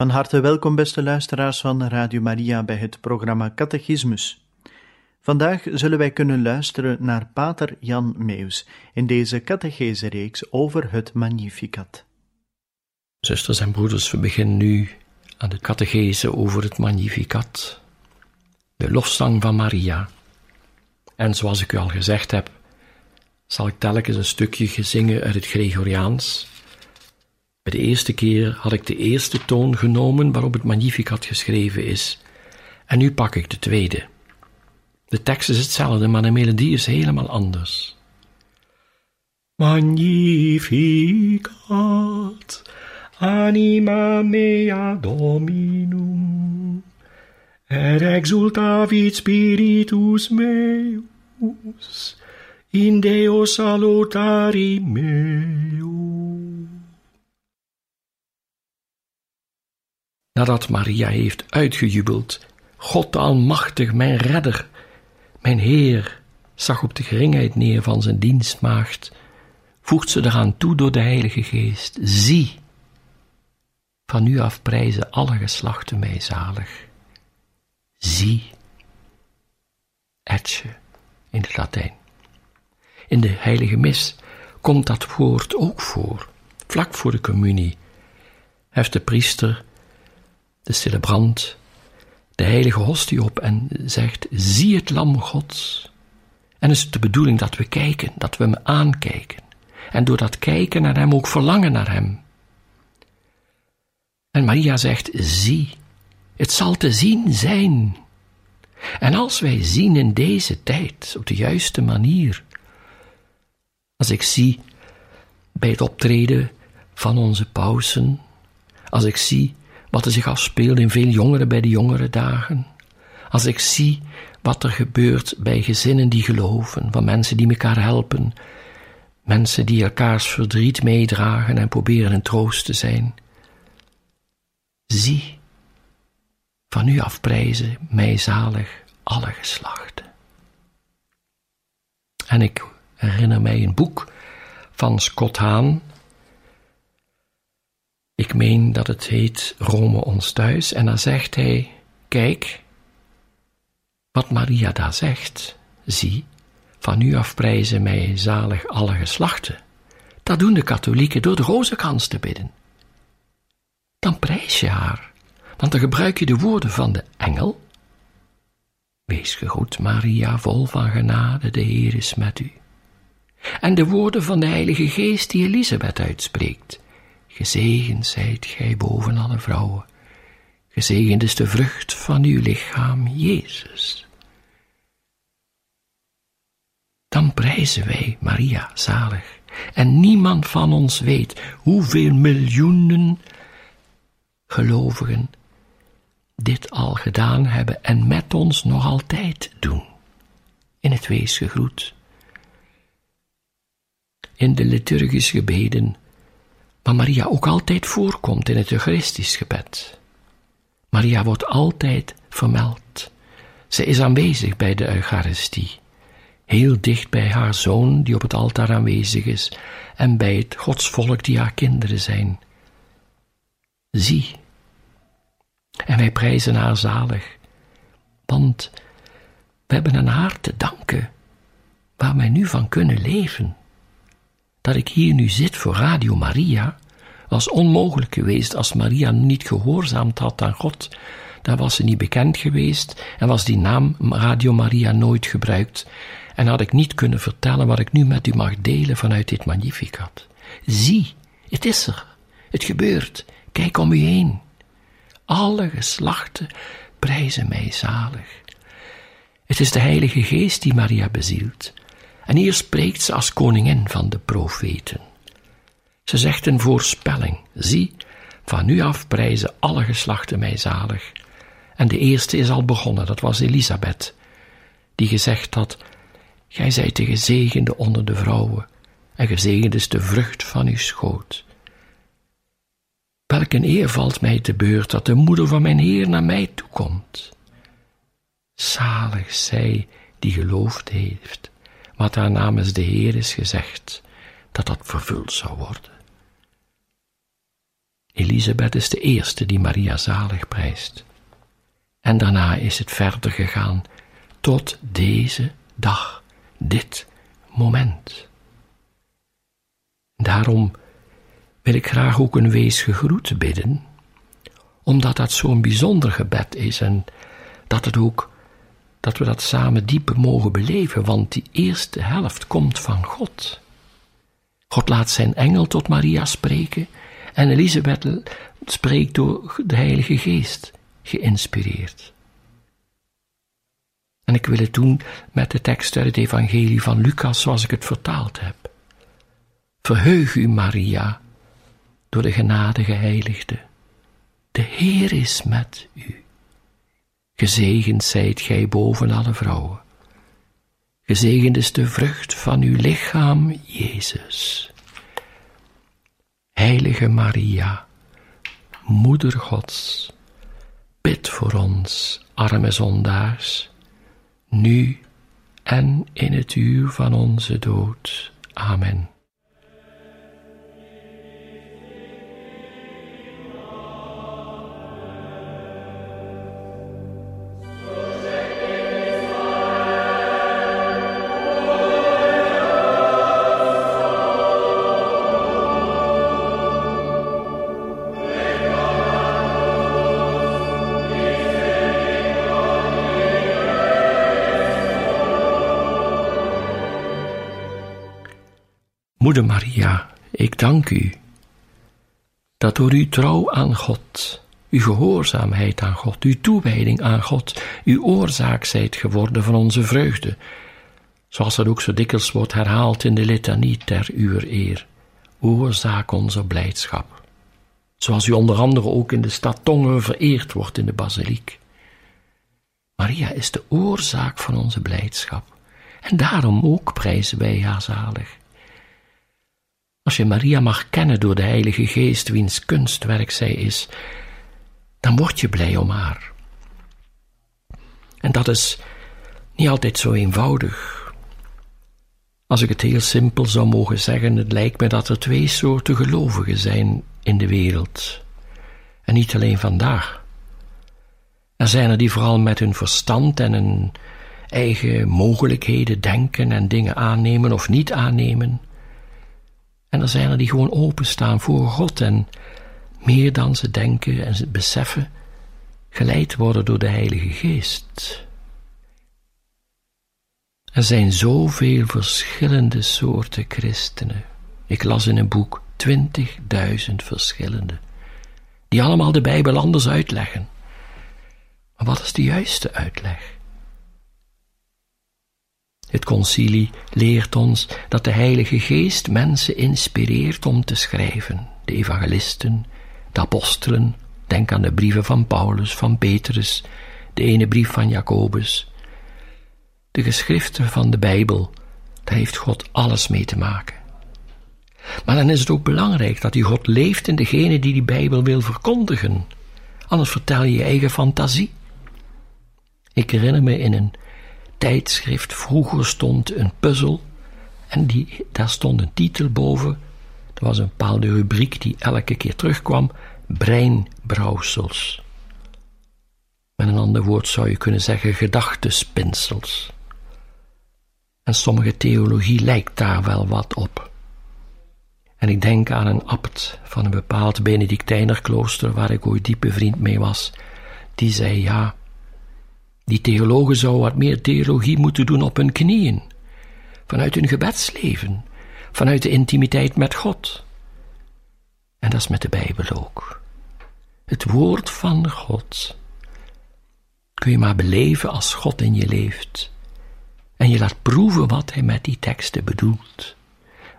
Van harte welkom, beste luisteraars van Radio Maria, bij het programma Catechismus. Vandaag zullen wij kunnen luisteren naar Pater Jan Meus in deze catechese-reeks over het Magnificat. Zusters en broeders, we beginnen nu aan de catechese over het Magnificat, de lofzang van Maria. En zoals ik u al gezegd heb, zal ik telkens een stukje zingen uit het Gregoriaans bij de eerste keer had ik de eerste toon genomen waarop het Magnificat geschreven is, en nu pak ik de tweede. De tekst is hetzelfde, maar de melodie is helemaal anders. Magnificat, anima mea dominum, et exultavit spiritus meus, in Deo salutari meum. Nadat Maria heeft uitgejubeld: God Almachtig, mijn redder, mijn Heer, zag op de geringheid neer van zijn dienstmaagd, voegt ze eraan toe door de Heilige Geest: Zie, van nu af prijzen alle geslachten mij zalig. Zie, etje in het Latijn. In de Heilige Mis komt dat woord ook voor. Vlak voor de communie heeft de priester de celebrant de heilige hostie op en zegt: Zie het lam Gods. En is het de bedoeling dat we kijken, dat we hem aankijken. En door dat kijken naar hem ook verlangen naar hem. En Maria zegt: Zie, het zal te zien zijn. En als wij zien in deze tijd op de juiste manier, als ik zie bij het optreden van onze pausen, als ik zie wat er zich afspeelt in veel jongeren bij de jongere dagen. Als ik zie wat er gebeurt bij gezinnen die geloven, van mensen die elkaar helpen, mensen die elkaars verdriet meedragen en proberen een troost te zijn. Zie, van u af prijzen mij zalig alle geslachten. En ik herinner mij een boek van Scott Haan, ik meen dat het heet Rome ons thuis. En dan zegt hij: Kijk, wat Maria daar zegt. Zie, van nu af prijzen mij zalig alle geslachten. Dat doen de katholieken door de rozenkrans te bidden. Dan prijs je haar, want dan gebruik je de woorden van de engel. Wees gegroet, Maria, vol van genade, de Heer is met u. En de woorden van de Heilige Geest die Elisabeth uitspreekt. Gezegend zijt gij boven alle vrouwen. Gezegend is de vrucht van uw lichaam, Jezus. Dan prijzen wij Maria zalig. En niemand van ons weet hoeveel miljoenen gelovigen dit al gedaan hebben en met ons nog altijd doen. In het weesgegroet. In de liturgische gebeden maar Maria ook altijd voorkomt in het Eucharistisch gebed. Maria wordt altijd vermeld. Ze is aanwezig bij de Eucharistie, heel dicht bij haar zoon die op het altaar aanwezig is en bij het godsvolk die haar kinderen zijn. Zie. En wij prijzen haar zalig, want we hebben aan haar te danken waar wij nu van kunnen leven dat ik hier nu zit voor Radio Maria, was onmogelijk geweest als Maria niet gehoorzaamd had aan God. Dan was ze niet bekend geweest en was die naam Radio Maria nooit gebruikt. En had ik niet kunnen vertellen wat ik nu met u mag delen vanuit dit Magnificat. Zie, het is er. Het gebeurt. Kijk om u heen. Alle geslachten prijzen mij zalig. Het is de Heilige Geest die Maria bezielt. En hier spreekt ze als koningin van de profeten. Ze zegt een voorspelling: Zie, van nu af prijzen alle geslachten mij zalig. En de eerste is al begonnen, dat was Elisabeth, die gezegd had: Gij zijt de gezegende onder de vrouwen, en gezegend is de vrucht van uw schoot. Welk een eer valt mij te beurt dat de moeder van mijn Heer naar mij toekomt. Zalig zij die geloofd heeft, wat haar namens de Heer is gezegd, dat dat vervuld zou worden. Elisabeth is de eerste die Maria zalig prijst. En daarna is het verder gegaan tot deze dag, dit moment. Daarom wil ik graag ook een wees gegroet bidden, omdat dat zo'n bijzonder gebed is en dat het ook, dat we dat samen dieper mogen beleven, want die eerste helft komt van God. God laat zijn engel tot Maria spreken en Elisabeth spreekt door de Heilige Geest, geïnspireerd. En ik wil het doen met de tekst uit het Evangelie van Lucas zoals ik het vertaald heb. Verheug u, Maria, door de genade geheiligde. De Heer is met u. Gezegend zijt gij boven alle vrouwen. Gezegend is de vrucht van uw lichaam, Jezus. Heilige Maria, Moeder Gods, bid voor ons, arme zondaars, nu en in het uur van onze dood. Amen. Maria, ik dank u dat door uw trouw aan God, uw gehoorzaamheid aan God, uw toewijding aan God, uw oorzaak zijt geworden van onze vreugde, zoals dat ook zo dikwijls wordt herhaald in de litanie ter uw eer, oorzaak onze blijdschap. Zoals u onder andere ook in de stad Tongen vereerd wordt in de basiliek. Maria is de oorzaak van onze blijdschap. En daarom ook prijzen wij haar zalig. Als je Maria mag kennen door de Heilige Geest, wiens kunstwerk zij is, dan word je blij om haar. En dat is niet altijd zo eenvoudig. Als ik het heel simpel zou mogen zeggen, het lijkt me dat er twee soorten gelovigen zijn in de wereld. En niet alleen vandaag. Er zijn er die vooral met hun verstand en hun eigen mogelijkheden denken en dingen aannemen of niet aannemen. En er zijn er die gewoon openstaan voor God en meer dan ze denken en ze beseffen, geleid worden door de Heilige Geest. Er zijn zoveel verschillende soorten christenen. Ik las in een boek twintigduizend verschillende, die allemaal de Bijbel anders uitleggen. Maar wat is de juiste uitleg? Het concilie leert ons dat de Heilige Geest mensen inspireert om te schrijven. De evangelisten, de apostelen, denk aan de brieven van Paulus, van Petrus, de ene brief van Jacobus. De geschriften van de Bijbel, daar heeft God alles mee te maken. Maar dan is het ook belangrijk dat die God leeft in degene die die Bijbel wil verkondigen. Anders vertel je je eigen fantasie. Ik herinner me in een tijdschrift vroeger stond een puzzel en die, daar stond een titel boven. Er was een bepaalde rubriek die elke keer terugkwam: breinbrouwsels. Met een ander woord zou je kunnen zeggen gedachtespinsels. En sommige theologie lijkt daar wel wat op. En ik denk aan een abt van een bepaald Benedictijnerklooster waar ik ooit diepe vriend mee was. Die zei ja, die theologen zouden wat meer theologie moeten doen op hun knieën, vanuit hun gebedsleven, vanuit de intimiteit met God. En dat is met de Bijbel ook. Het woord van God kun je maar beleven als God in je leeft. En je laat proeven wat Hij met die teksten bedoelt.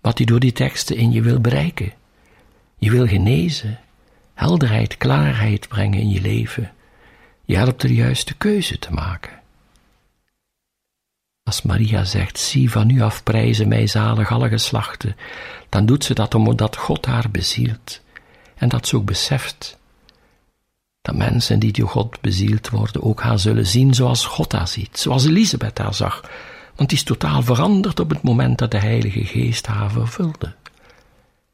Wat Hij door die teksten in je wil bereiken. Je wil genezen, helderheid, klaarheid brengen in je leven. Je helpt de juiste keuze te maken. Als Maria zegt, zie van nu af prijzen mij zalig alle geslachten, dan doet ze dat omdat God haar bezielt en dat ze ook beseft dat mensen die door God bezield worden ook haar zullen zien zoals God haar ziet, zoals Elisabeth haar zag, want die is totaal veranderd op het moment dat de Heilige Geest haar vervulde.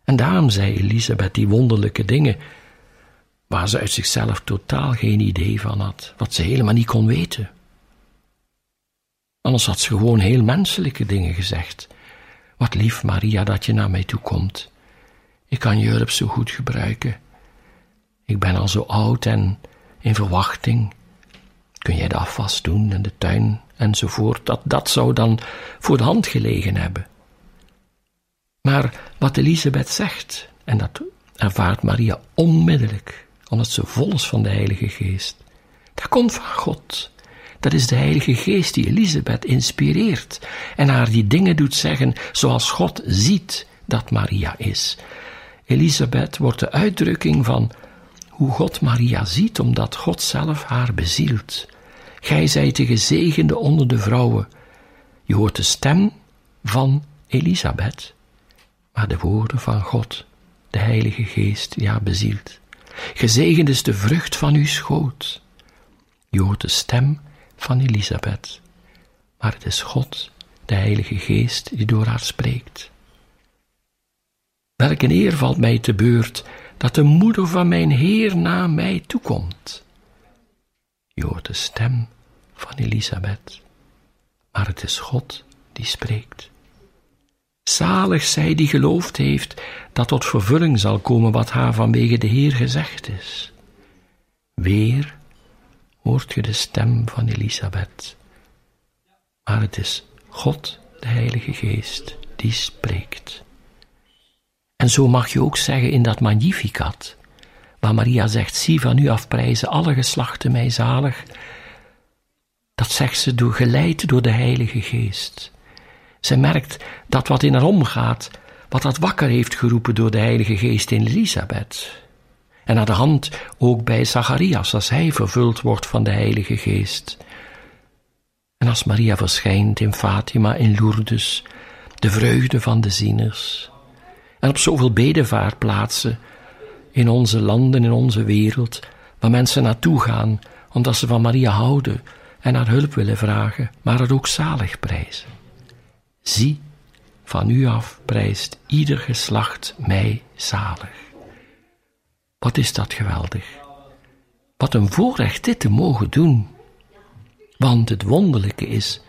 En daarom zei Elisabeth die wonderlijke dingen, waar ze uit zichzelf totaal geen idee van had, wat ze helemaal niet kon weten. Anders had ze gewoon heel menselijke dingen gezegd. Wat lief, Maria, dat je naar mij toe komt. Ik kan je hulp zo goed gebruiken. Ik ben al zo oud en in verwachting. Kun jij de afwas doen en de tuin enzovoort? Dat, dat zou dan voor de hand gelegen hebben. Maar wat Elisabeth zegt, en dat ervaart Maria onmiddellijk, omdat ze vol van de Heilige Geest, dat komt van God. Dat is de Heilige Geest die Elisabeth inspireert en haar die dingen doet zeggen zoals God ziet dat Maria is. Elisabeth wordt de uitdrukking van hoe God Maria ziet, omdat God zelf haar bezielt. Gij zijt de gezegende onder de vrouwen. Je hoort de stem van Elisabeth, maar de woorden van God, de Heilige Geest, ja bezielt. Gezegend is de vrucht van uw schoot. Je hoort de stem van Elisabeth, maar het is God, de Heilige Geest, die door haar spreekt. Welke eer valt mij te beurt dat de moeder van mijn Heer naar mij toekomt. Je hoort de stem van Elisabeth, maar het is God die spreekt. Zalig zij die geloofd heeft dat tot vervulling zal komen wat haar vanwege de Heer gezegd is. Weer hoort je de stem van Elisabeth, maar het is God, de Heilige Geest, die spreekt. En zo mag je ook zeggen in dat Magnificat, waar Maria zegt, zie van u af prijzen alle geslachten mij zalig, dat zegt ze door, geleid door de Heilige Geest. Ze merkt dat wat in haar omgaat, wat dat wakker heeft geroepen door de Heilige Geest in Elisabeth. En aan de hand ook bij Zacharias, als hij vervuld wordt van de Heilige Geest. En als Maria verschijnt in Fatima, in Lourdes, de vreugde van de zieners. En op zoveel bedevaartplaatsen in onze landen, in onze wereld, waar mensen naartoe gaan omdat ze van Maria houden en haar hulp willen vragen, maar er ook zalig prijzen. Zie, van u af prijst ieder geslacht mij zalig. Wat is dat geweldig? Wat een voorrecht dit te mogen doen. Want het wonderlijke is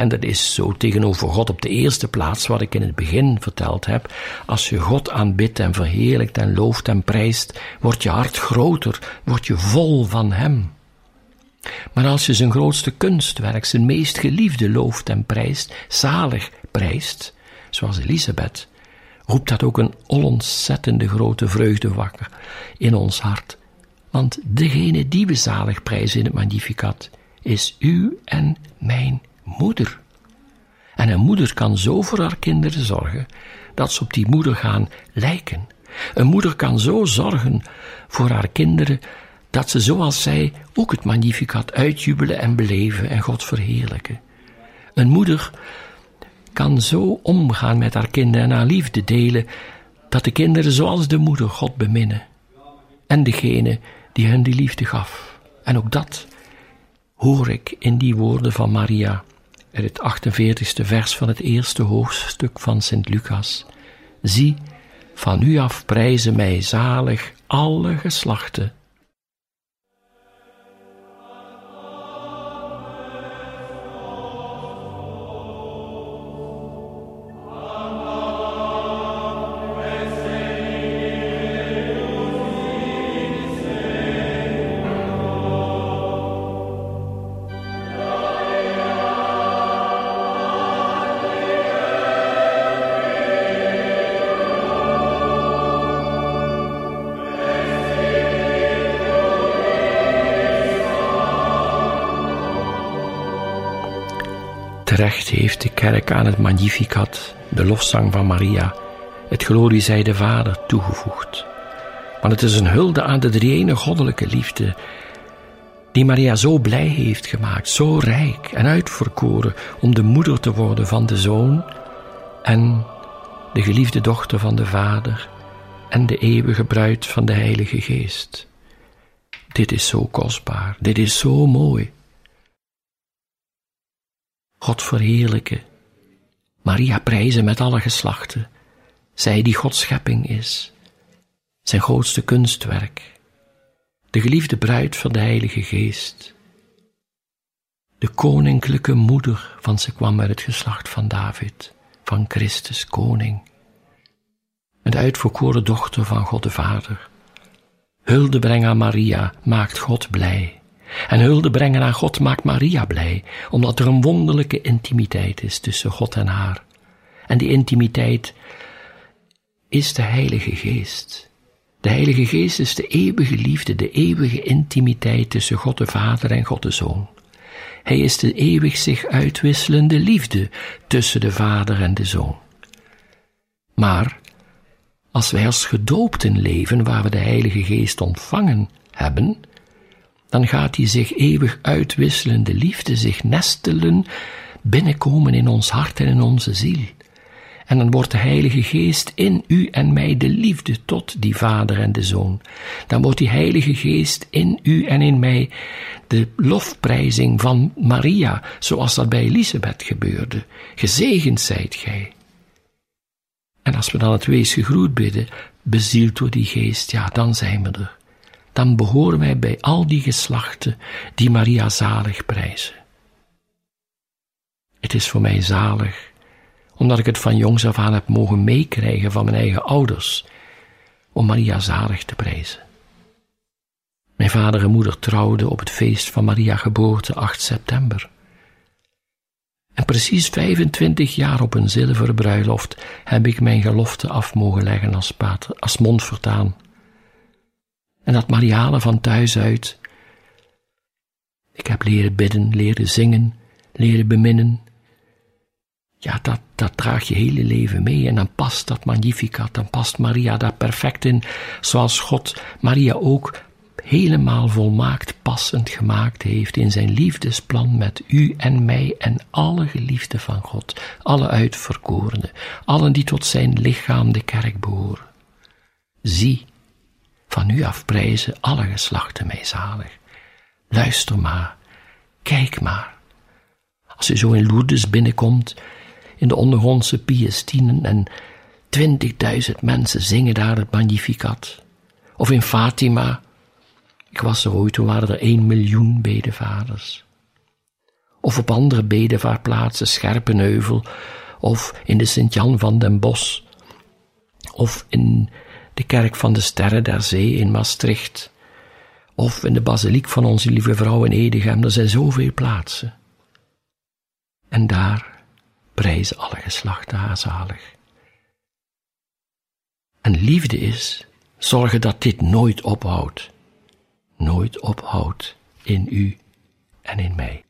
en dat is zo tegenover God op de eerste plaats, wat ik in het begin verteld heb. Als je God aanbidt en verheerlijkt en looft en prijst, wordt je hart groter, word je vol van Hem. Maar als je zijn grootste kunstwerk, zijn meest geliefde looft en prijst, zalig prijst, zoals Elisabeth, roept dat ook een onontzettende grote vreugde wakker in ons hart. Want degene die we zalig prijzen in het Magnificat, is u en mijn moeder. En een moeder kan zo voor haar kinderen zorgen dat ze op die moeder gaan lijken. Een moeder kan zo zorgen voor haar kinderen dat ze zoals zij ook het magnificat uitjubelen en beleven en God verheerlijken. Een moeder kan zo omgaan met haar kinderen en haar liefde delen dat de kinderen zoals de moeder God beminnen en degene die hun die liefde gaf. En ook dat hoor ik in die woorden van Maria in het 48ste vers van het eerste hoofdstuk van Sint Lucas. Zie, van u af prijzen mij zalig alle geslachten aan het Magnificat, de lofzang van Maria, het glorie zij de Vader toegevoegd. Want het is een hulde aan de drieëne goddelijke liefde, die Maria zo blij heeft gemaakt, zo rijk en uitverkoren om de moeder te worden van de Zoon en de geliefde dochter van de Vader en de eeuwige bruid van de Heilige Geest. Dit is zo kostbaar, dit is zo mooi. God verheerlijken, Maria prijzen met alle geslachten, zij die Gods schepping is, zijn grootste kunstwerk, de geliefde bruid van de Heilige Geest, de koninklijke moeder, van ze kwam uit het geslacht van David, van Christus koning, en de uitverkoren dochter van God de Vader. Hulde brengen aan Maria maakt God blij. En hulde brengen aan God maakt Maria blij, omdat er een wonderlijke intimiteit is tussen God en haar. En die intimiteit is de Heilige Geest. De Heilige Geest is de eeuwige liefde, de eeuwige intimiteit tussen God de Vader en God de Zoon. Hij is de eeuwig zich uitwisselende liefde tussen de Vader en de Zoon. Maar als wij als gedoopten leven, waar we de Heilige Geest ontvangen hebben, dan gaat die zich eeuwig uitwisselende liefde zich nestelen, binnenkomen in ons hart en in onze ziel. En dan wordt de Heilige Geest in u en mij de liefde tot die Vader en de Zoon. Dan wordt die Heilige Geest in u en in mij de lofprijzing van Maria, zoals dat bij Elisabeth gebeurde. Gezegend zijt gij. En als we dan het wees gegroet bidden, bezield door die Geest, ja, dan zijn we er. Dan behoren wij bij al die geslachten die Maria zalig prijzen. Het is voor mij zalig omdat ik het van jongs af aan heb mogen meekrijgen van mijn eigen ouders, om Maria zalig te prijzen. Mijn vader en moeder trouwden op het feest van Maria geboorte 8 september. En precies 25 jaar op een zilveren bruiloft heb ik mijn gelofte af mogen leggen als pater, als mondvertaan. En dat Mariale van thuis uit. Ik heb leren bidden, leren zingen, leren beminnen, ja, dat, dat draag je hele leven mee en dan past dat magnificat, dan past Maria daar perfect in, zoals God Maria ook helemaal volmaakt passend gemaakt heeft in zijn liefdesplan met u en mij en alle geliefden van God, alle uitverkorenen, allen die tot zijn lichaam de kerk behoren. Zie, van nu af prijzen alle geslachten mij zalig. Luister maar, kijk maar. Als u zo in Lourdes binnenkomt, in de ondergrondse Piestinen en twintigduizend mensen zingen daar het Magnificat. Of in Fatima, ik was er ooit, toen waren er één miljoen bedevaders. Of op andere bedevaartplaatsen, Scherpenheuvel, of in de Sint-Jan van den Bosch, of in de kerk van de Sterren der Zee in Maastricht, of in de basiliek van onze lieve vrouw in Edegem. Er zijn zoveel plaatsen. En daar prijzen alle geslachten haar zalig. En liefde is zorgen dat dit nooit ophoudt, nooit ophoudt in u en in mij.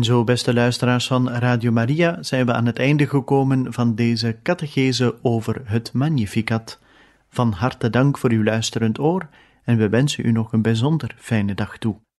En zo, beste luisteraars van Radio Maria, zijn we aan het einde gekomen van deze catechese over het Magnificat. Van harte dank voor uw luisterend oor en we wensen u nog een bijzonder fijne dag toe.